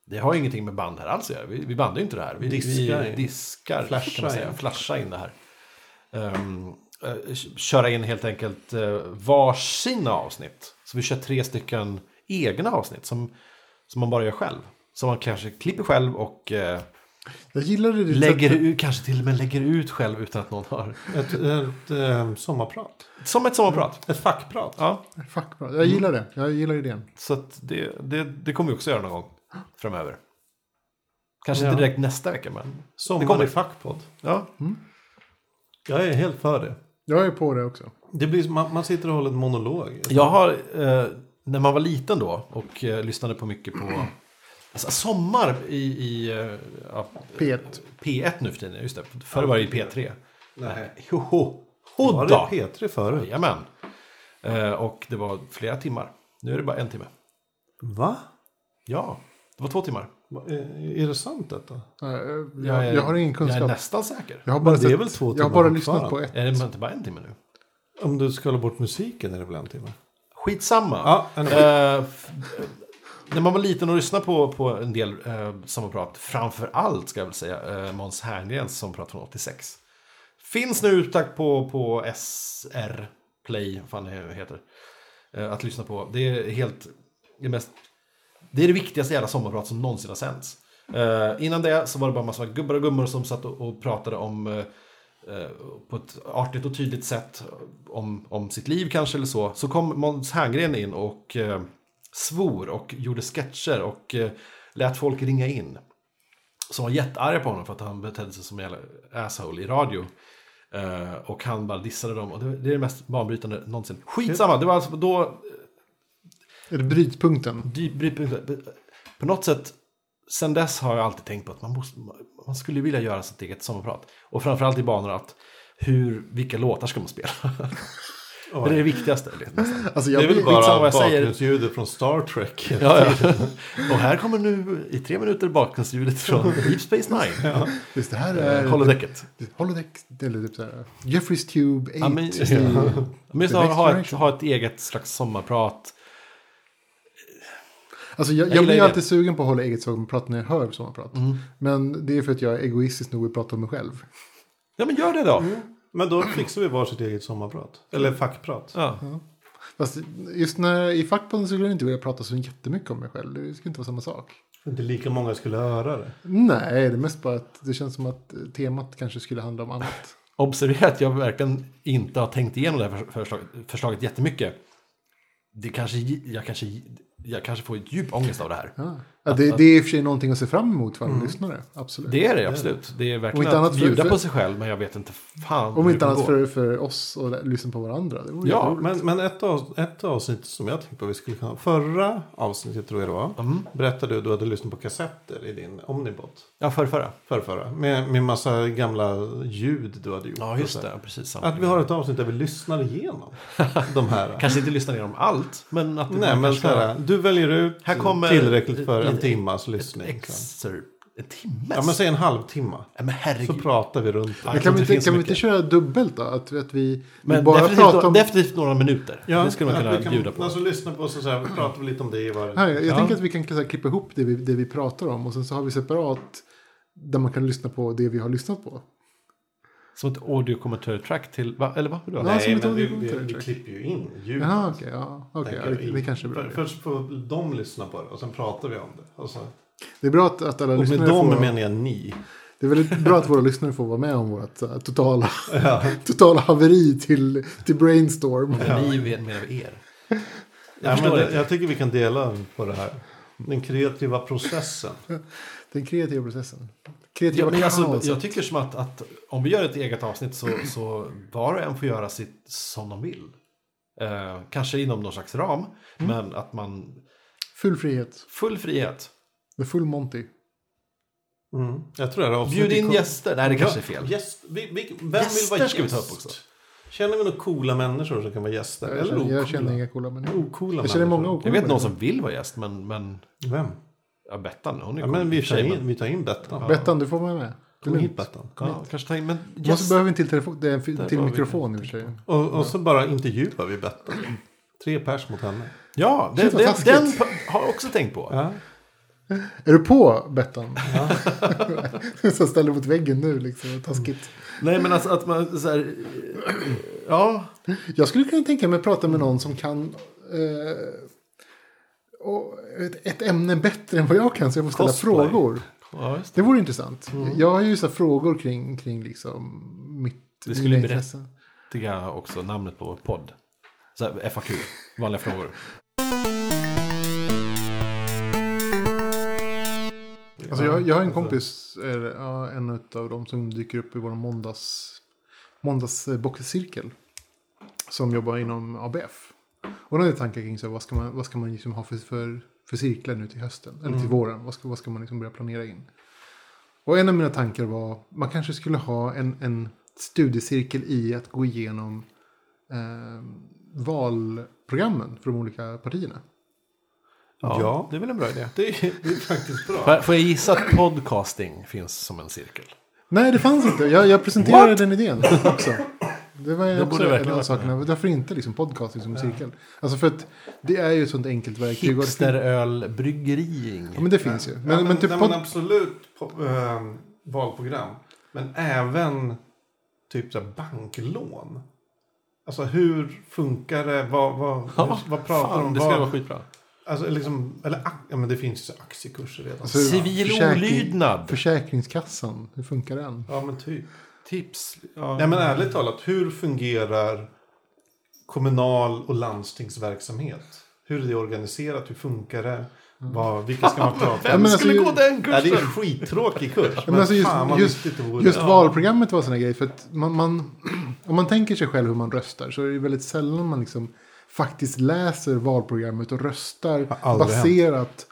Det har ingenting med band här alls att göra. Vi, vi bandar ju inte det här. Vi Diskar vi diskar, Flasha kan man säga. in. Flasha in det här. Eh, köra in helt enkelt uh, varsina avsnitt. Så vi kör tre stycken egna avsnitt som, som man bara gör själv. Som man kanske klipper själv och eh, Jag gillade det. lägger sättet- ut, kanske till och med lägger ut själv utan att någon har. ett, ett, eh, sommarprat. Som ett sommarprat. Ett fackprat. Ja, Fuck, bra. Jag gillar det. Jag gillar idén. så att det, det, det kommer vi också göra någon gång framöver. Kanske Ja. inte direkt nästa vecka, men Sommar Det kommer. i fackpodd. ja. Jag är helt för det. Jag är på det också. det blir, man, man sitter och håller en monolog. Jag har, eh, när man var liten då och eh, lyssnade på mycket på alltså, sommar i, i eh, ja, P1. P1 nu för tiden, just det. Förr var det i P3. Nej. Joho, Var hodda! det P3 förut? Jajamän. Eh, och det var flera timmar. Nu är det bara en timme. Va? Ja, det var två timmar. Är, är det sant detta? Eh, Jag, Jag, jag har ingen Jag är kunskap. nästan säker. Jag har bara, sett, väl två jag har bara lyssnat på ett. Är det inte bara en timme nu? Om du skalar bort musiken är det väl en timme? Skitsamma. Ja, en Eh, när man var liten och lyssnade på, på en del eh, sommarprat, framför allt ska jag väl säga, eh, Måns Herngrens sommarprat från 86. Finns nu utlagt på, på SR Play, vad fan det heter, eh, att lyssna på. Det är helt, det, mest, det är det viktigaste jävla sommarprat som någonsin har sänts. Eh, innan det så var det bara massa gubbar och gummor som satt och, och pratade om eh, eh på ett artigt och tydligt sätt om, om sitt liv kanske eller så. Så kom Måns Herngren in och eh, svor och gjorde sketcher och eh, lät folk ringa in. Som var jättearga på honom för att han betedde sig som en asshole i radio. Eh, och han bara dissade dem och det, det är det mest banbrytande någonsin. Skitsamma, det var alltså då Är det brytpunkten? Dy- brytpunkt- På något sätt, sen dess har jag alltid tänkt på att man, måste, man skulle vilja göra sitt eget sommarprat. Och framförallt i banor att hur, vilka låtar ska man spela? det är det viktigaste. nästan. Alltså Det jag är väl bara vad jag säger. bakgrundsljudet från Star Trek. Ja, ja. Och här kommer nu i tre minuter bakgrundsljudet från Deep Space Nine. visst, det här Eh, är... Holodäcket. Holodeck, eller typ såhär. Jeffreys Tube 8. Ja, men, i- Men just ha, ha, ett, ha ett eget slags sommarprat. Alltså jag, Jag jag blir det. alltid sugen på att hålla eget sommarprat när jag hör sommarprat. Mm. Men det är för att jag är egoistisk nog att prata om mig själv. Ja men gör det då. Men då fixar vi varsitt eget sommarprat. Eller fackprat. Ja. Fast just när, i fackpodden skulle jag inte vilja prata så jättemycket om mig själv. Det skulle inte vara samma sak. Inte lika många skulle höra det. Nej, det är mest bara att det känns som att temat kanske skulle handla om annat. Observera att jag verkligen inte har tänkt igenom det här förs- förslaget, förslaget jättemycket. Det kanske, jag, kanske, jag kanske får djup ångest av det här. Ja. Ja, det, det är i och för sig någonting att se fram emot för alla lyssnare. Absolut. Det är det absolut. Det är verkligen inte att bjuda för- på sig själv, men jag vet inte fan Om inte annat för, för oss att lyssna på varandra. Ja. Men, men ett, av, ett avsnitt som jag tänkte på vi skulle kunna... Förra avsnittet tror jag det var. Mm. Berättade du att du hade lyssnat på kassetter i din Omnibot. Ja, förra, förra. Förrförra. Med, med massa gamla ljud du hade gjort. Ja, just och det. Precis samma. Att vi har ett avsnitt där vi lyssnar igenom de här. Kanske inte lyssnar igenom allt, men att det Nej, men så här, du väljer ut Här kommer tillräckligt för en timmas lyssning. så. excerpt. En timme? Ja, men säg en halvtimme. Ja, men Så herregud. pratar vi runt det. Ja, Men kan vi inte, kan vi inte köra dubbelt då? Att, att vi, vi Men bara definitivt, pratar några, om... definitivt några minuter. det skulle man kunna vi kan, bjuda på. Alltså lyssna på så, så här, pratar vi lite om det i varje... Här, jag Ja. tänker att vi kan så här, klippa ihop det vi, det vi pratar om och sen så har vi separat där man kan lyssna på det vi har lyssnat på. Som ett audio commentary track till, va? eller vad? Vadå? Ja, Nej, men vi, vi, vi klipper ju in ljud. Jaha, okej. ja, okej, tänker ja, det, det kanske är bra. För, först får de lyssna på det och sen pratar vi om det. Och, så. Det är bra att, att alla och med lyssnare dem får... menar jag ni. Det är väldigt bra att våra lyssnare får vara med om vårt här, totala, totala haveri till, till Brainstorm. Ni vet- menar er. Jag Ja, men det, jag tycker vi kan dela på det här. Den kreativa processen. Den kreativa processen. Kreativa Ja, men alltså, jag tycker som att, att om vi gör ett eget avsnitt så, så var och en får göra sitt som de vill. Eh, kanske inom någon slags ram, men att man... Full frihet. Full frihet. The full Monty. Mm. Jag tror det Bjud in gäster. Nej, det kanske är fel. Gäst, vi, vi, vem Gäster vill vara ska vi gäst? ta upp också. Känner vi några coola människor som kan vara gäster? Jag Eller känner, jag känner inga coola människor. Ocoola Jag känner många ocoola Jag vet någon som vill vara gäst, men... men Vem? Ja, Bettan, hon är Ja, men vi tar in, vi tar in Bettan. Bettan, du får vara med. Det Kom hit. Bettan. Kom Ja, hit. kanske ta in, men Måste gäst. behöver en till, telefon, det är en till mikrofon i och för sig. Och, och så bara intervjuar vi Bettan. Tre pers mot henne. Ja, det, det, taskigt. den har jag också tänkt på. Ja. Är du på Bettan? så ställer mot väggen nu liksom. Taskigt. Nej, men alltså att man så här... Ja, Jag skulle kunna tänka mig att prata med någon som kan eh, ett, ett ämne bättre än vad jag kan. Så jag får ställa Cosplay. frågor. ja det. Det vore intressant. Jag har ju så frågor kring, kring liksom mitt Det skulle berätta. också namnet på vår podd. Så här, FAQ, vanliga frågor. Alltså jag, jag har en kompis, ja, en av dem som dyker upp i vår måndags, måndagsboxcirkel. Som jobbar inom ABF. Och den är tankar kring så här, vad ska man, vad ska man liksom ha för, för, för cirklar nu till hösten. Eller till våren. Vad ska, vad ska man liksom börja planera in. Och en av mina tankar var, man kanske skulle ha en, en studiecirkel i att gå igenom eh, valprogrammen för de olika partierna. Ja, Ja. det är väl en bra idé. Det, är, det är faktiskt bra. Får jag- gissa att podcasting finns som en cirkel? Nej, det fanns inte. Jag, jag presenterade den idén också. Det var Det också borde en av sakerna. Varför inte liksom podcasting som cirkel? Alltså för att det är ju ett sånt enkelt verktyg. det Hipsterölbryggering. Ja, men det finns ju. Men, ja, men, men typ nej, pod- men absolut på, eh, valprogram. Men även typ så här banklån. Alltså hur funkar det? Vad, vad, Ja, vad pratar Fan, de om? det skulle Vad- vara skitbra. Alltså, liksom, eller, ja, men det finns ju aktiekurser redan. Alltså, Civil försäkring- olydnad. Försäkringskassan, hur funkar den? ja, men typ. Tips. Ja. Nej, men ärligt talat, hur fungerar kommunal och landstingsverksamhet? Hur är det organiserat? Hur funkar det? Vad, vilka ska man prata Vem med? men skulle alltså, gå den Ja, det är en kursen? skittråkig kurs. Men, men alltså just- fan just-. Just valprogrammet var en sån grej. För att man, man, om man tänker sig själv hur man röstar så är det väldigt sällan man liksom faktiskt läser valprogrammet och röstar baserat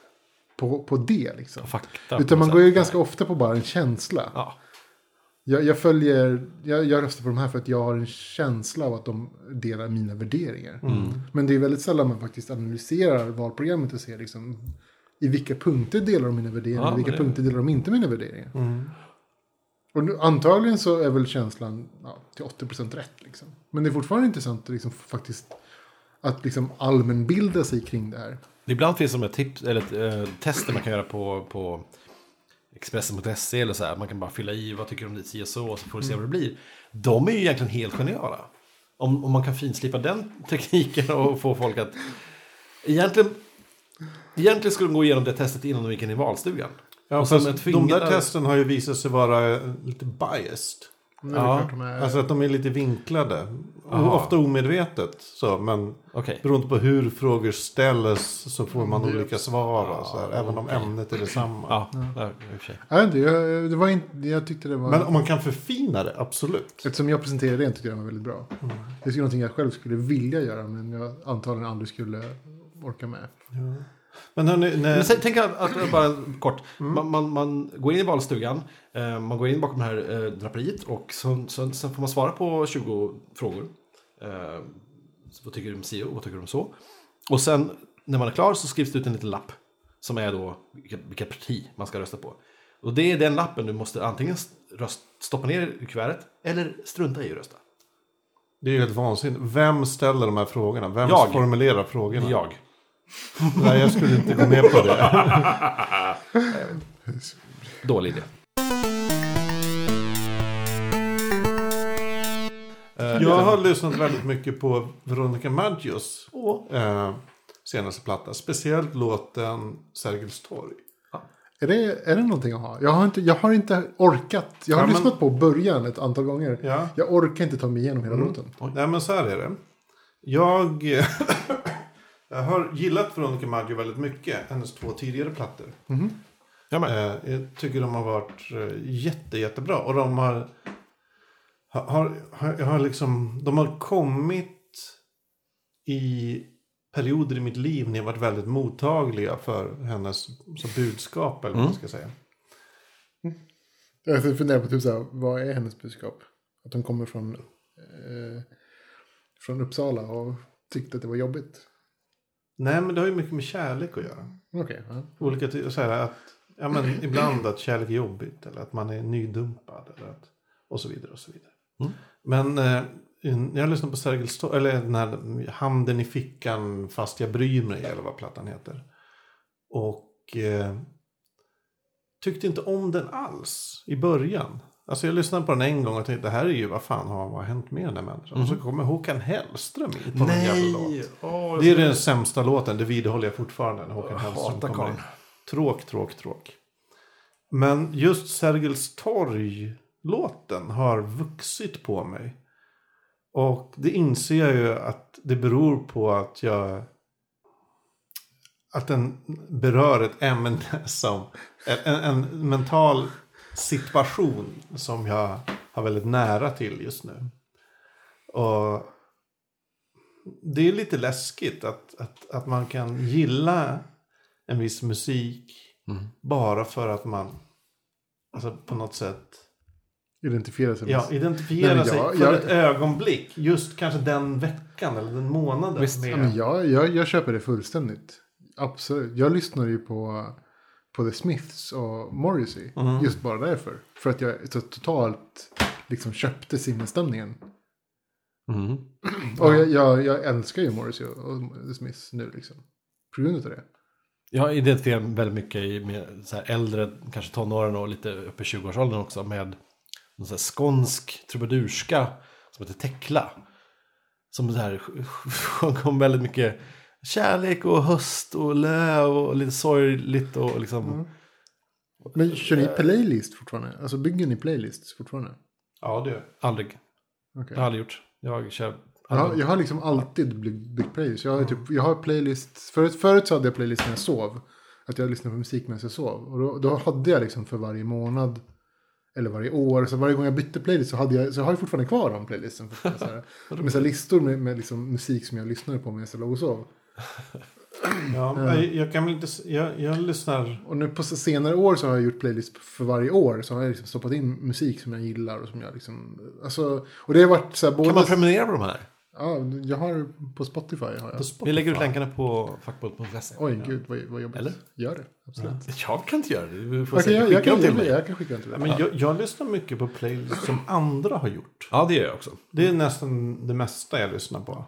på, på det. Liksom. Fakta. Utan man går ju ganska ofta på bara en känsla. Ja. Jag, jag följer, jag, jag röstar på de här för att jag har en känsla av att de delar mina värderingar. Mm. Men det är väldigt sällan man faktiskt analyserar valprogrammet och ser liksom i vilka punkter delar de mina värderingar Ja, i vilka det- punkter delar de inte mina värderingar. Mm. Och nu, antagligen så är väl känslan ja, till 80% rätt. Liksom. Men det är fortfarande intressant att liksom faktiskt att liksom allmänbilda sig kring det här. Ibland finns det som ett tips, eller ett eh, tester man kan göra på, på Expressen.se eller så här. Man kan bara fylla i vad tycker du om ditt CSO och så får du se vad det blir. De är ju egentligen helt geniala. Om, om man kan finslipa den tekniken och få folk att... Egentligen, egentligen skulle de gå igenom det testet innan de gick in i valstugan. Ja, Och sen de där testen har ju visat sig vara lite biased. Är Ja, är, Alltså att de är lite vinklade. Aha. Ofta omedvetet. Så, men Okej. beroende på hur frågor ställs så får man Det- olika svar. och så här, Ja, även om ämnet är detsamma. Ja, ja, jag, vet inte, jag, det var inte, jag tyckte det var... Men om man kan förfina det, absolut. Eftersom jag presenterade det tyckte jag det var väldigt bra. Mm. Det är någonting jag själv skulle vilja göra men jag antagligen aldrig skulle orka med. Men hörni, när, Men säg, tänk att, att bara kort. Man, man, man går in i valstugan. Eh, man går in bakom det här eh, draperiet. Och så, så, sen får man svara på 20 frågor. Eh, vad tycker du om SEO? Vad tycker du om så? Och sen när man är klar så skrivs det ut en liten lapp. Som är då vilket, vilket parti man ska rösta på. Och det är den lappen du måste antingen röst, stoppa ner i kuvertet. Eller strunta i att rösta. det är ju helt vansinnigt. Vem ställer de här frågorna? Vem Jag. formulerar frågorna? Jag. Nej, jag skulle inte gå med på det. Dålig idé. Eh, Jag har lyssnat väldigt mycket på Veronica Maggios eh, senaste platta. Speciellt låten Sergels torg. Är det, är det någonting att ha? Jag har inte, jag har inte orkat. Jag har Ja, men- lyssnat på början ett antal gånger. Ja. Jag orkar inte ta mig igenom hela låten. Nej men så här är det. Jag, Jag har gillat Veronica Maggio väldigt mycket. Hennes två tidigare plattor. Jag med. Eh, jag tycker de har varit eh, jätte, jättebra. Och de har, har, har, har, liksom, de har kommit i perioder i mitt liv när jag varit väldigt mottagliga för hennes så budskap. Eller vad man ska säga. Jag funderar på typ så här, vad är hennes budskap? Att hon kommer från, eh, från Uppsala och tyckte att det var jobbigt. Nej, men det har ju mycket med kärlek att göra. Okej, ja. Olika så här, att, ja, men ibland att kärlek är jobbigt. Eller att man är nydumpad. Eller att, och så vidare. och så vidare. Men eh, jag lyssnade på Sergels torg, eller den här Handen i fickan fast jag bryr mig. Eller vad plattan heter. Och eh, tyckte inte om den alls i början. Alltså jag lyssnade på den en gång och tänkte det här är ju vad fan har, vad har hänt med den här människan. Och så kommer Håkan Hellström in på någon jävla låt. Åh, Det är den sämsta låten, det vidhåller jag fortfarande. När Håkan Jag Hellström kommer in. Tråk, tråk, tråk. Men just Sergels torg-låten har vuxit på mig. Och det inser jag ju att det beror på att jag... Att den berör ett ämne som... En, en mental situation som jag har väldigt nära till just nu. Och det är lite läskigt att, att, att man kan gilla en viss musik bara för att man alltså på något sätt Identifiera sig ja, identifierar Nej, men sig jag- för jag- ett ögonblick. Just kanske den veckan eller den månaden. Visst. med- Ja, men jag, jag, jag köper det fullständigt. Absolut. Jag lyssnar ju på, på The Smiths och Morrissey. Just bara därför. För att jag så totalt liksom köpte sinnesstämningen. Mm. Och jag, jag, jag älskar ju Morrissey och, The Smiths nu liksom. På grund av det. Jag identifierar mig väldigt mycket i- med så äldre, kanske tonåren och lite uppe i 20-årsåldern också med en så skånsk trubadurska som heter Tekla. Som så här sjöng om väldigt mycket kärlek och höst och löv och lite sorgligt och liksom. Men kör ni playlist fortfarande? Alltså bygger ni playlists fortfarande? Ja, det gör Aldrig. Okej. Jag har aldrig gjort. Jag kör. Jag har, jag har liksom alltid byggt, byggt playlist. Jag har, typ, jag har playlist. Förut, förut så hade jag playlist när jag sov. Att jag lyssnade på musik medan jag sov. Och då, då hade jag liksom för varje månad. Eller varje år. Så varje gång jag bytte playlist så, hade jag, så har jag fortfarande kvar de playlisten. Så här, med så här listor med, med liksom musik som jag lyssnade på medan jag låg och sov. Ja, jag, jag kan väl inte... Jag, jag lyssnar... Och nu på senare år så har jag gjort playlist för varje år. Så har jag liksom stoppat in musik som jag gillar. Och som jag liksom... Alltså, och det har varit så här både... Kan man prenumerera på de här? ja, jag har på Spotify. Har jag. På Spotify. Vi lägger ut länkarna på fackbult.se. Oj, gud vad, vad jobbigt. Eller? Gör det, absolut. Jag kan inte göra det. Du får säkert jag, jag, skicka kan, jag, mig. jag kan skicka den till dig. Men jag, jag lyssnar mycket på playlist som andra har gjort. Ja, det gör jag också. Det är nästan det mesta jag lyssnar på.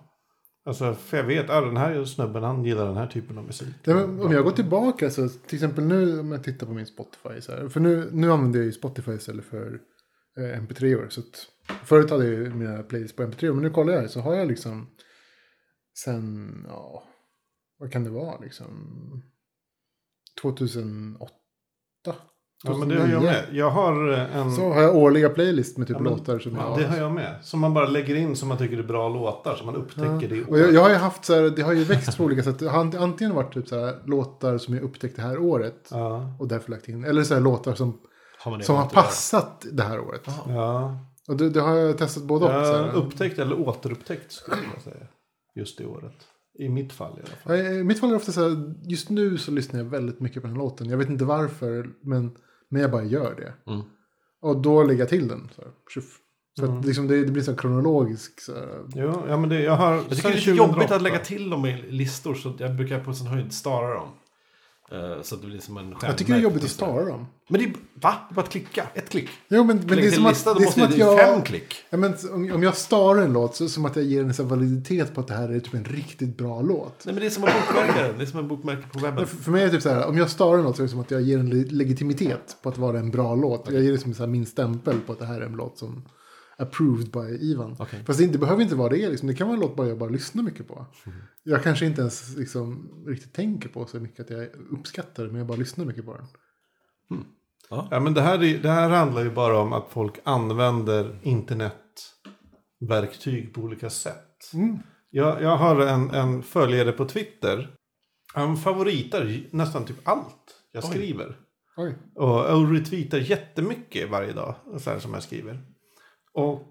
Alltså, för jag vet ah, den här snubben han gillar den här typen av musik. Ja, men om jag går tillbaka så till exempel nu om jag tittar på min Spotify. Så här, för nu, nu använder jag ju Spotify istället för eh, MP3. Så att, förut hade jag ju mina playlists på MP3. Men nu kollar jag så har jag liksom sen, ja, vad kan det vara liksom? 2008. Ja, men det har jag 2009. med. Jag har eh, en... Så har jag årliga playlist med typ Ja, men- låtar som Ja, jag det har jag med. Som man bara lägger in som man tycker är bra låtar. Så man upptäcker det i Och jag, år. jag har ju haft så här, det har ju växt på olika sätt. Det har antingen varit typ så här låtar som jag upptäckte det här året. Ja. Och därför lagt in. Eller så här låtar som, Har man det som har passat det här året. ja. Och det, det har jag testat både och. Upptäckt eller återupptäckt skulle jag säga. Just i året. I mitt fall i alla fall. Ja, I mitt fall är det ofta så här, just nu så lyssnar jag väldigt mycket på den här låten. Jag vet inte varför, men, men jag bara gör det. Mm. Och då lägger jag till den. Så, här, tjuff. så att liksom det, det blir så kronologisk. Så här, Jo, ja men det, jag har... Jag tycker det är lite jobbigt 2008. att lägga till dem i listor. Så jag brukar på sin höjd stara dem. Eh, Så att det blir som en jag tycker det är jobbigt att stara dem. Men det är, va? Det är bara att klicka. Ett klick. Jo, men, men det är som att, lista, det är måste som det att jag... fem klick. Ja, men om, om jag starar en låt så är det som att jag ger en så här validitet på att det här är typ en riktigt bra låt. Nej men det är som att bokmärka den. Det är som en bokmärke på webben. För, för mig är det typ så här, om jag starar en låt så är det som att jag ger en le- legitimitet på att vara en bra låt. Jag ger det som så här min stämpel på att det här är en låt som approved by Ivan. Okej. Fast det, inte, behöver inte vara det. Liksom. Det kan vara en låt bara jag bara lyssnar mycket på. Jag kanske inte ens liksom, riktigt tänker på så mycket att jag uppskattar det, men jag bara lyssnar mycket på den. Ja, men det här, är, det här handlar ju bara om att folk använder internetverktyg på olika sätt. Jag, jag har en, en följare på Twitter. Han favoritar nästan typ allt jag Oj. skriver. Oj. Och, och retweetar jättemycket varje dag. Så här som jag skriver. Och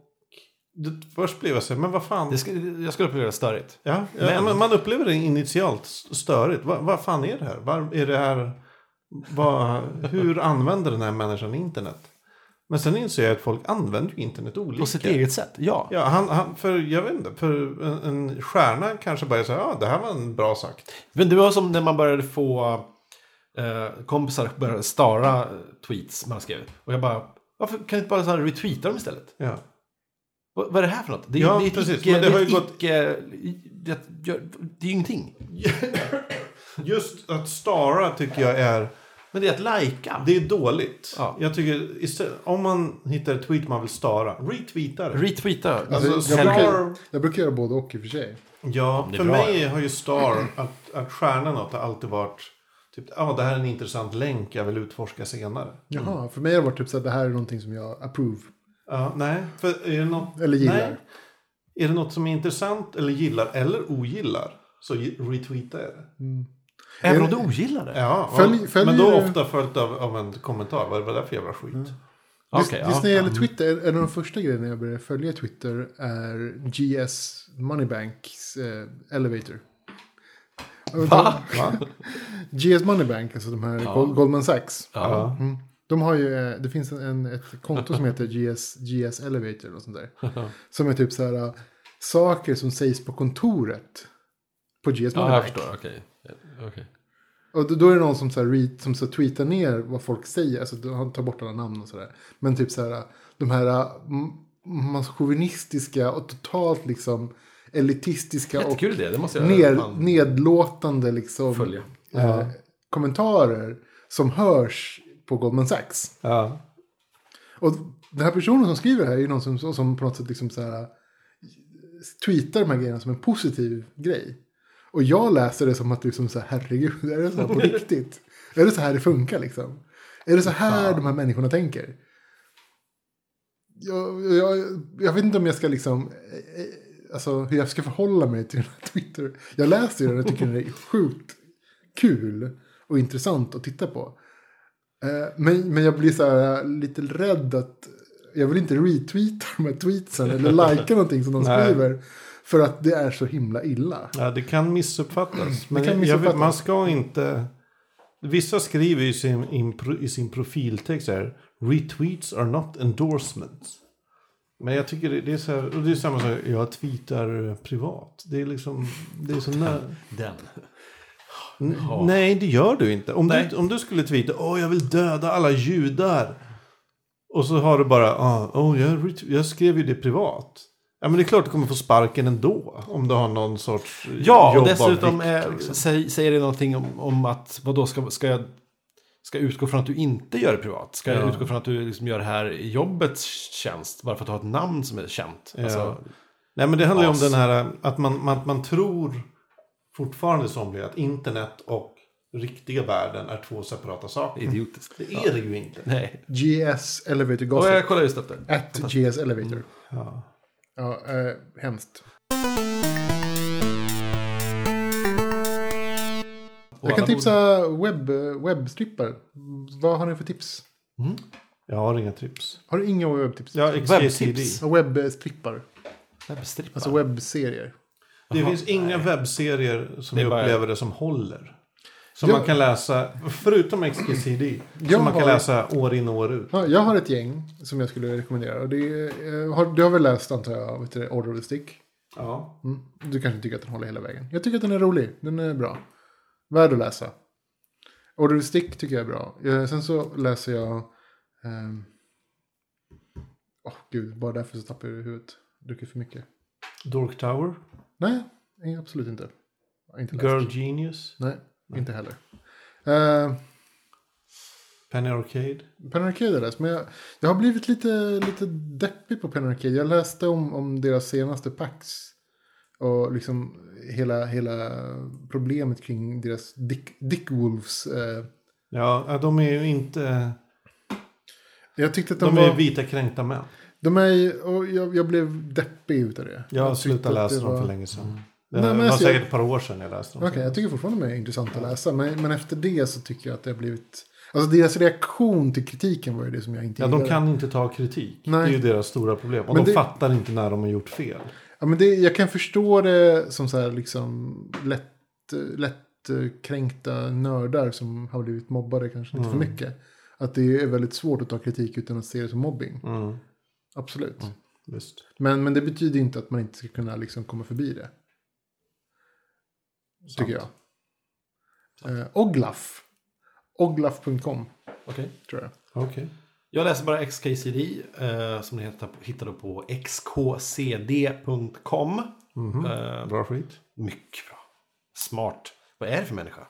först blev jag så här, men vad fan. Ska, jag skulle uppleva det störigt. Ja, ja Men- men man upplever det initialt störigt. Vad, vad fan är det här? Var, är det här vad, hur använder den här människan internet? Men sen inser jag att folk använder ju internet olika. På sitt eget sätt, ja. Ja, han, han, för jag vet inte, för en, en stjärna kanske bara säger ja det här var en bra sagt. Men det var som när man började få eh, kompisar började stara tweets man skrev. Och jag bara, varför kan du inte bara så här retweeta dem istället? Ja. Vad, vad är det här för något? Det är, Ja, det är ett precis, icke, men det det har är ju ett gått- icke, det, det är ju ingenting. Just att stara tycker jag är, Men det är att lajka. det är dåligt. Ja. Jag tycker, istället, om man hittar ett tweet man vill stara, retweeta det. Retweeta. Alltså, Alltså, jag, brukar, jag brukar göra både och i och för sig. ja, för bra, mig har ju star, att, att stjärna något har alltid varit, typ, ja det här är en intressant länk jag vill utforska senare. Jaha, för mig har det varit typ så att det här är någonting som jag approve. Ja, nej, för är det något, Eller gillar. Nej. Är det något som är intressant eller gillar eller ogillar så ge- retweeta jag det. Även om du ogillar det? Ja, Följ- följer men då ofta följt av, av en kommentar. Vad var det för jävla skit? Okej, just, just när det ja. gäller Twitter, en av de första grejerna jag började följa Twitter är GS Moneybanks eh, Elevator. Va? GS Moneybank, alltså de här Gold- Goldman Sachs. Ja. Mm. De har ju, eh, det finns en, ett konto som heter GS, GS Elevator och sånt där. Som är typ så här, uh, saker som sägs på kontoret. På GS Ja, jag Moneybank. förstår. Okej. Okej. och då, då är det någon som, så här, som så tweetar ner vad folk säger. Alltså han tar bort alla namn och sådär. Men typ så här, de här chauvinistiska och totalt liksom elitistiska och Jättekul idé, det måste jag fan nedlåtande liksom följa. eh, kommentarer som hörs på Goldman Sachs. Ja. Och den här personen som skriver det här är ju någon som, som på något sätt liksom så här, tweetar de här grejerna som en positiv grej. Och jag läser det som att liksom så här, herregud, är det så här på riktigt? Är det så här det funkar liksom? Är det så här de här människorna tänker? Jag, jag, jag vet inte om jag ska liksom, eh, eh, alltså hur jag ska förhålla mig till den här Twitter. Jag läser den och tycker den är sjukt kul och intressant att titta på. Eh, Men, men jag blir så här lite rädd att jag vill inte retweeta de här tweetsen eller likea någonting som de skriver. För att det är så himla illa. ja, det kan missuppfattas. Men kan missuppfattas. vet, man ska inte... Vissa skriver i sin, in, i sin profiltext här. Retweets are not endorsements. Men jag tycker det, är så här, och det är samma sak, jag tweetar eh, privat. Det är liksom, det är så nära. Den. N- Ja. Nej, det gör du inte. Om, Nej. du, om du skulle tweeta, åh jag vill döda alla judar. Och så har du bara, ah, åh jag, ret- jag skrev ju det privat. Ja men det är klart du kommer få sparken ändå. Om du har någon sorts Ja, och dessutom vikt, eh, liksom. säg, säger det någonting om, om att vad då ska, ska jag ska jag utgå från att du inte gör det privat? Ska jag Ja. utgå från att du liksom gör det här i jobbets tjänst? Bara för att du har ett namn som är känt? Ja. Alltså, Nej men det handlar ju om den här att man, man, man tror fortfarande somliga att internet och riktiga världen är två separata saker. idiotiskt. Det är det ju inte. Nej. GS Elevator Och Gossip. jag kollar just upp det. At GS Elevator. Ja. Ja, eh, hemskt. Jag kan tipsa webb, webbstrippar. Vad har ni för tips? Jag har inga tips. Har du inga webbtips? Ja. Webbtips. Webbstrippar. Webbstrippa. Alltså webbserier. Det Jaha, finns inga webbserier som jag bara- upplever det som håller. Som Ja. man kan läsa, förutom XKCD, som Jag man kan har- läsa år in och år ut. Ja, jag har ett gäng som jag skulle rekommendera. Och det eh, har, du har väl läst antar jag, vet du, Order of the Stick? Ja. Mm. Du kanske tycker att den håller hela vägen. Jag tycker att den är rolig. Den är bra. Värd att läsa. Order of Stick tycker jag är bra. Eh, Sen så läser jag... ehm, Åh gud, bara därför så tappar jag huvudet. Druckit för mycket. Dork Tower, Nej, nej, absolut inte. Inte läst. Girl Genius, Nej, inte heller. Uh, Penny Arcade. Pen Arcade har jag läst, men jag, jag har blivit lite, lite deppig på Pen Arcade. Jag läste om, om deras senaste packs. Och liksom hela, hela problemet kring deras Dick, Dick Wolves. Eh, Ja, de är ju inte... jag tyckte att De, de, är var... vita kränkta män. De är och jag, jag blev deppig utav det. Jag slutat att läsa dem för länge sedan. Det Nej, var alltså, säkert jag- ett par år sedan jag läste dem. Okej, jag tycker fortfarande de är intressanta att läsa. Men, men efter det så tycker jag att det har blivit... Alltså deras reaktion till kritiken var ju det som jag inte Ja, de gillade. kan inte ta kritik. Nej. Det är ju deras stora problem. Och Men de det- fattar inte när de har gjort fel. Ja, men det, jag kan förstå det som så här liksom lätt, lätt kränkta nördar som har blivit mobbade kanske lite för mycket. Att det är väldigt svårt att ta kritik utan att se det som mobbing. Mm, Absolut. visst. Men, men det betyder inte att man inte ska kunna liksom komma förbi det. Tycker jag. Eh, Oglaf. Oglaf.com Okej. tror jag. Okej. Jag läser bara XKCD eh, som ni hittar, på xkcd.com. Mhm. Eh, Bra skit. mycket bra. Smart. Vad är det för människa?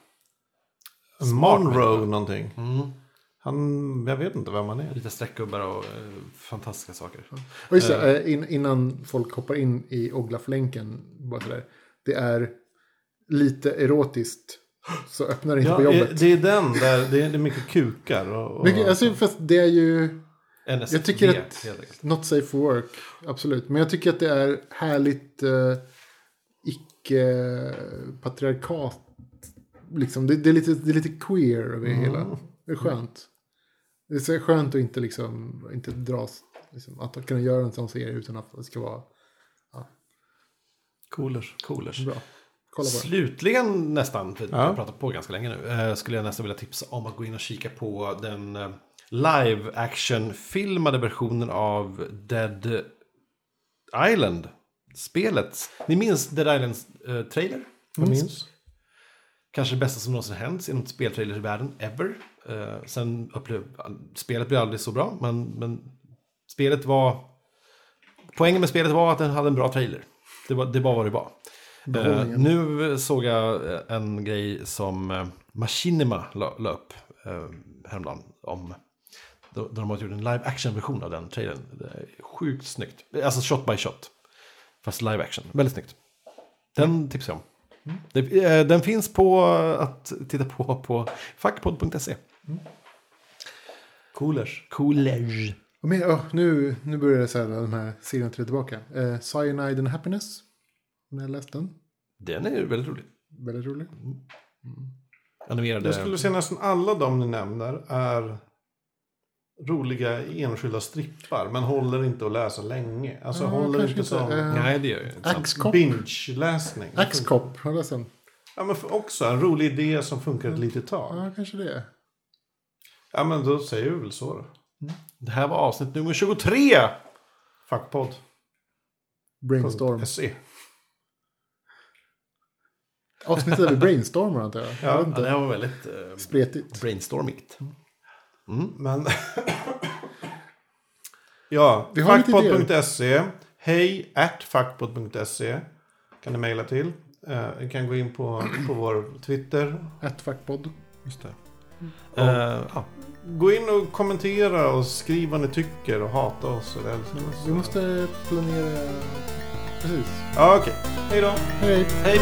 Smart Monroe människa. någonting. Mm. Han, jag vet inte vem han är. Lite streckgubbar och eh, fantastiska saker. Och just det, eh, in, innan folk hoppar in i Oglaf-länken. Bara sådär, det är lite erotiskt. Så öppnar det inte Ja, på jobbet. eh, det är den där, det är, det är mycket kukar. Och, och, Mycket, alltså, fast det är ju NSFD, Jag tycker att- not safe for work. Absolut. Men jag tycker att det är härligt eh, icke-patriarkat. Liksom, det, det, är lite, det är lite queer över Mm. hela. Det är skönt. Det är så skönt att inte, liksom, inte dras. Liksom, att kunna göra en sån serie utan att det ska vara Coolers. Coolers. bra. Kolla på. Slutligen nästan, för Ja. jag har pratat på ganska länge nu, eh, skulle jag nästan vilja tipsa om att gå in och kika på den eh, live action-filmade versionen av Dead Island. Spelet. Ni minns Dead Islands eh, trailer? Jag minns. Kanske det bästa som någonsin hänt inom speltrailers i världen, ever. Eh, sen upplev, spelet blev aldrig så bra, men, men spelet var... Poängen med spelet var att den hade en bra trailer. Det var, det var vad det var. Eh, nu såg jag eh, en grej som eh, Machinima la, upp eh, häromdagen. Om, då, då de har gjort en live action-version av den trailern. Det är sjukt snyggt. Alltså shot by shot. Fast live action. Väldigt snyggt. Den tipsar jag om. Det, eh, den finns på att titta på på fackpodd.se. Coolers. Coolers. Och med, oh, nu, nu börjar det så här, de här serierna träda tillbaka. Eh, Cyanide and Happiness. Om jag har läst den. Den är ju väldigt rolig. Väldigt rolig. Animerade. Jag skulle säga nästan alla de ni nämner är roliga enskilda strippar. Men håller inte att läsa länge. Alltså Ja, håller inte inte. som Eh, Nej, det gör jag inte. Axcop. binge-läsning. Axcop, har läst den? Ja, men också en rolig idé som funkar ett litet tag. Ja, kanske det. Ja, men då säger vi väl så då. Det här var avsnitt nummer 23. Fackpodd. Brainstorm. Avsnittet där vi brainstormar antar jag. jag Ja, vet Ja, det var väldigt eh, Spretigt. brainstormigt. Men... ja, Vi har lite fackpodd.se. Hej at fackpodd.se. Kan ni mejla till. Eh, Ni kan gå in på, på vår Twitter. Ett fackpodd. Just det. Eh, ja. Gå in och kommentera och skriv vad ni tycker och hata oss eller älska oss. Vi måste planera... Precis. Ja, okej. Hej då. Hej. Hej.